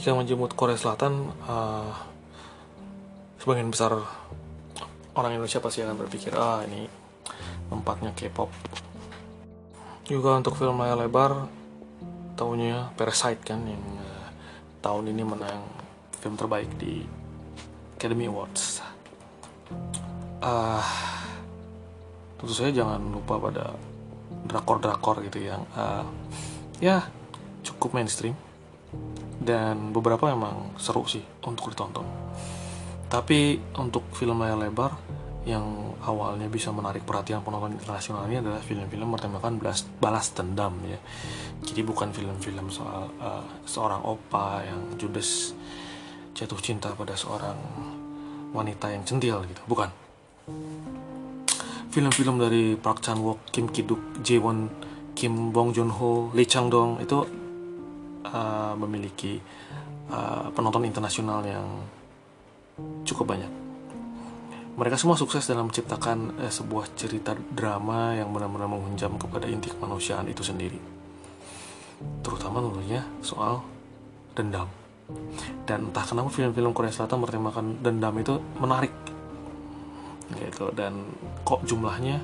jika menjemput Korea Selatan uh, sebagian besar orang Indonesia pasti akan berpikir ah ini tempatnya K-pop. Juga untuk film layar lebar tahunnya Parasite kan yang uh, tahun ini menang film terbaik di Academy Awards. Uh, tentu saja jangan lupa pada drakor-drakor gitu yang uh, ya cukup mainstream dan beberapa memang seru sih untuk ditonton. Tapi untuk film layar lebar yang awalnya bisa menarik perhatian penonton internasional ini adalah film-film bertemakan balas, balas dendam ya. Jadi bukan film-film soal uh, seorang opa yang judes jatuh cinta pada seorang wanita yang centil gitu. Bukan. Film-film dari Park Chan Wook, Kim Ki Duk, Jae Won, Kim Bong Joon Ho, Lee Chang Dong itu uh, memiliki uh, penonton internasional yang cukup banyak. Mereka semua sukses dalam menciptakan uh, sebuah cerita drama yang benar-benar menghunjam kepada inti kemanusiaan itu sendiri. Terutama tentunya soal dendam. Dan entah kenapa film-film Korea Selatan bertemakan dendam itu menarik. Gitu dan kok jumlahnya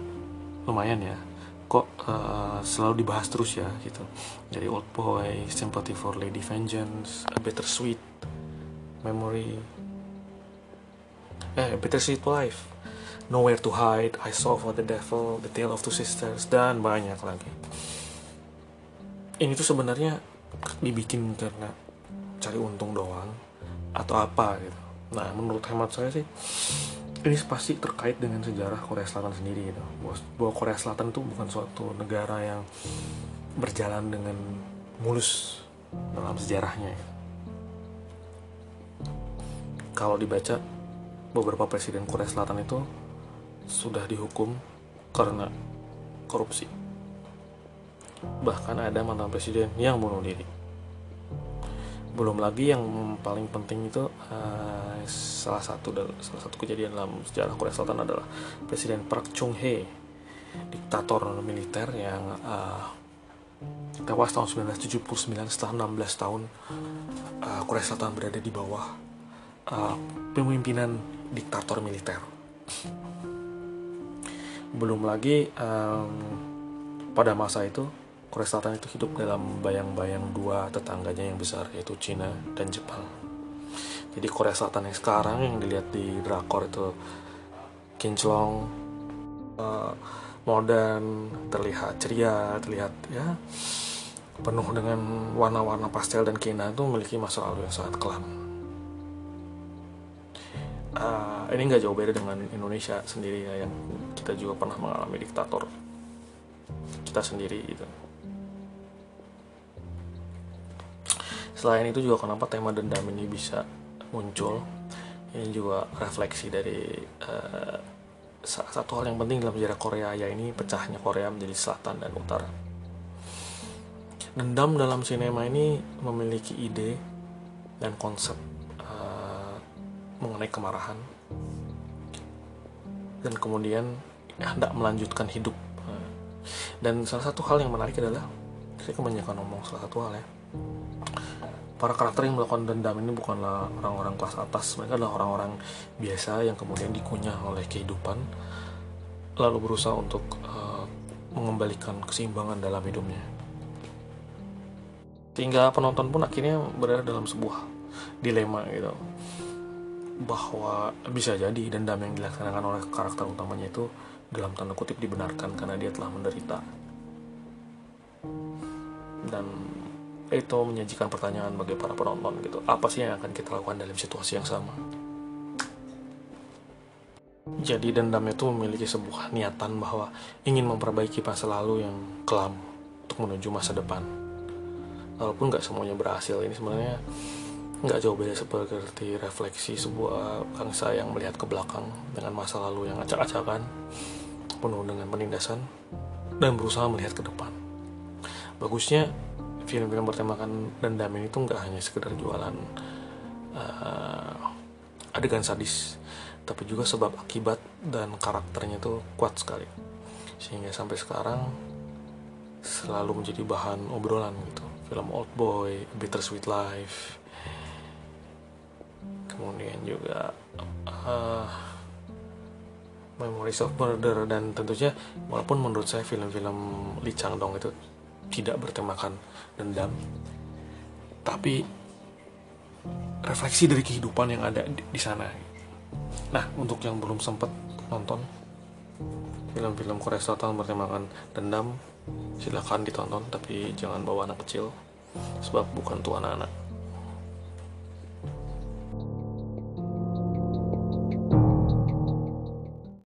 lumayan ya kok uh, selalu dibahas terus ya gitu dari Old Boy, Sympathy for Lady Vengeance, A Better Sweet Memory, eh Better Sweet Life, Nowhere to Hide, I Saw for the Devil, The Tale of Two Sisters dan banyak lagi. Ini tuh sebenarnya dibikin karena cari untung doang atau apa gitu. Nah menurut hemat saya sih ini pasti terkait dengan sejarah Korea Selatan sendiri gitu. Bahwa Korea Selatan itu bukan suatu negara yang berjalan dengan mulus dalam sejarahnya gitu. kalau dibaca beberapa presiden Korea Selatan itu sudah dihukum karena korupsi. Bahkan ada mantan presiden yang bunuh diri belum lagi yang paling penting itu uh, salah satu salah satu kejadian dalam sejarah Korea Selatan adalah Presiden Park Chung Hee diktator militer yang uh, tewas tahun 1979 setelah 16 tahun uh, Korea Selatan berada di bawah uh, pemimpinan diktator militer. Belum lagi um, pada masa itu Korea Selatan itu hidup dalam bayang-bayang dua tetangganya yang besar yaitu Cina dan Jepang. Jadi Korea Selatan yang sekarang yang dilihat di drakor itu kinclong, uh, modern, terlihat ceria, terlihat ya penuh dengan warna-warna pastel dan kina itu memiliki masa lalu yang sangat kelam. Uh, ini nggak jauh beda dengan Indonesia sendiri ya yang kita juga pernah mengalami diktator kita sendiri gitu. Selain itu juga kenapa tema dendam ini bisa muncul? Ini juga refleksi dari uh, satu hal yang penting dalam sejarah Korea ya ini pecahnya Korea menjadi selatan dan utara. Dendam dalam sinema ini memiliki ide dan konsep uh, mengenai kemarahan dan kemudian hendak melanjutkan hidup. Dan salah satu hal yang menarik adalah saya kebanyakan ngomong salah satu hal ya para karakter yang melakukan dendam ini bukanlah orang-orang kelas atas. Mereka adalah orang-orang biasa yang kemudian dikunyah oleh kehidupan lalu berusaha untuk uh, mengembalikan keseimbangan dalam hidupnya. Sehingga penonton pun akhirnya berada dalam sebuah dilema gitu bahwa bisa jadi dendam yang dilaksanakan oleh karakter utamanya itu dalam tanda kutip dibenarkan karena dia telah menderita. Dan itu menyajikan pertanyaan bagi para penonton gitu. Apa sih yang akan kita lakukan dalam situasi yang sama? Jadi dendam itu memiliki sebuah niatan bahwa ingin memperbaiki masa lalu yang kelam untuk menuju masa depan. Walaupun nggak semuanya berhasil ini sebenarnya nggak jauh beda seperti refleksi sebuah bangsa yang melihat ke belakang dengan masa lalu yang acak-acakan penuh dengan penindasan dan berusaha melihat ke depan. Bagusnya film-film bertemakan dendam ini tuh nggak hanya sekedar jualan uh, adegan sadis tapi juga sebab akibat dan karakternya tuh kuat sekali. Sehingga sampai sekarang selalu menjadi bahan obrolan gitu. Film Old Boy, Bittersweet Life kemudian juga uh, Memories of Murder dan tentunya walaupun menurut saya film-film Lee Chang Dong itu tidak bertemakan dendam tapi refleksi dari kehidupan yang ada di, sana. Nah untuk yang belum sempat nonton film-film Korea Selatan bertemakan dendam silahkan ditonton tapi jangan bawa anak kecil sebab bukan tuh anak-anak